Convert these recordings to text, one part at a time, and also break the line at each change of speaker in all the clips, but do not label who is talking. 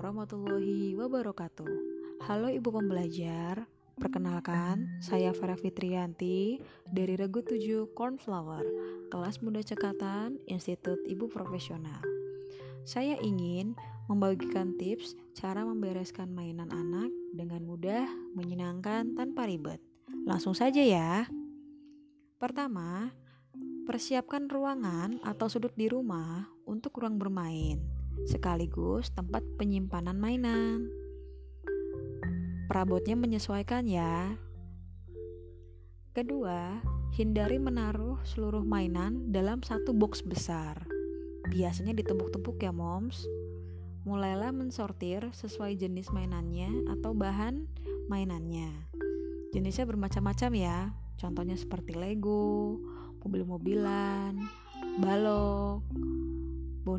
warahmatullahi wabarakatuh. Halo Ibu pembelajar, perkenalkan saya Farah Fitrianti dari Regu 7 Cornflower, kelas muda cekatan Institut Ibu Profesional. Saya ingin membagikan tips cara membereskan mainan anak dengan mudah, menyenangkan, tanpa ribet. Langsung saja ya. Pertama, persiapkan ruangan atau sudut di rumah untuk ruang bermain sekaligus tempat penyimpanan mainan. Perabotnya menyesuaikan ya. Kedua, hindari menaruh seluruh mainan dalam satu box besar. Biasanya ditumpuk-tumpuk ya, moms. Mulailah mensortir sesuai jenis mainannya atau bahan mainannya. Jenisnya bermacam-macam ya. Contohnya seperti Lego, mobil-mobilan, balok,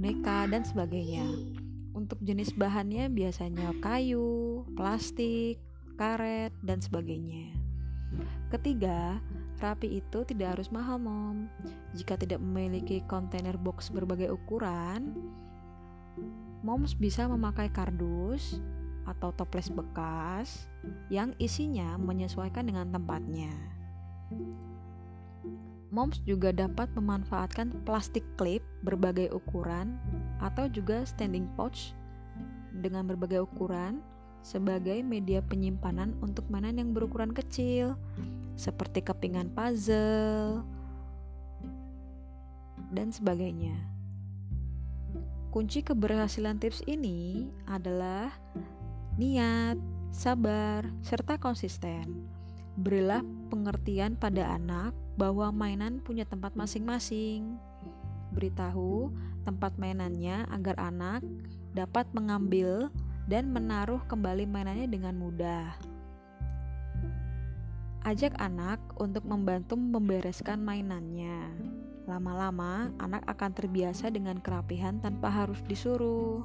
boneka, dan sebagainya. Untuk jenis bahannya biasanya kayu, plastik, karet, dan sebagainya. Ketiga, rapi itu tidak harus mahal, Mom. Jika tidak memiliki kontainer box berbagai ukuran, Moms bisa memakai kardus atau toples bekas yang isinya menyesuaikan dengan tempatnya. Moms juga dapat memanfaatkan plastik clip berbagai ukuran atau juga standing pouch dengan berbagai ukuran sebagai media penyimpanan untuk mainan yang berukuran kecil seperti kepingan puzzle dan sebagainya. Kunci keberhasilan tips ini adalah niat, sabar, serta konsisten. Berilah pengertian pada anak bahwa mainan punya tempat masing-masing. Beritahu tempat mainannya agar anak dapat mengambil dan menaruh kembali mainannya dengan mudah. Ajak anak untuk membantu membereskan mainannya. Lama-lama, anak akan terbiasa dengan kerapihan tanpa harus disuruh.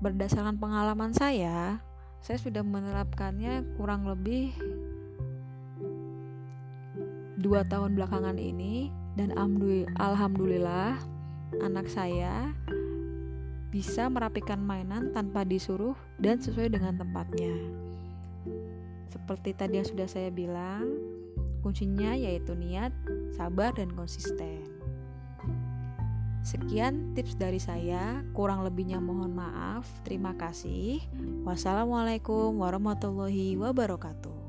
Berdasarkan pengalaman saya, saya sudah menerapkannya kurang lebih dua tahun belakangan ini dan alhamdulillah anak saya bisa merapikan mainan tanpa disuruh dan sesuai dengan tempatnya. Seperti tadi yang sudah saya bilang, kuncinya yaitu niat, sabar, dan konsisten. Sekian tips dari saya, kurang lebihnya mohon maaf. Terima kasih. Wassalamualaikum warahmatullahi wabarakatuh.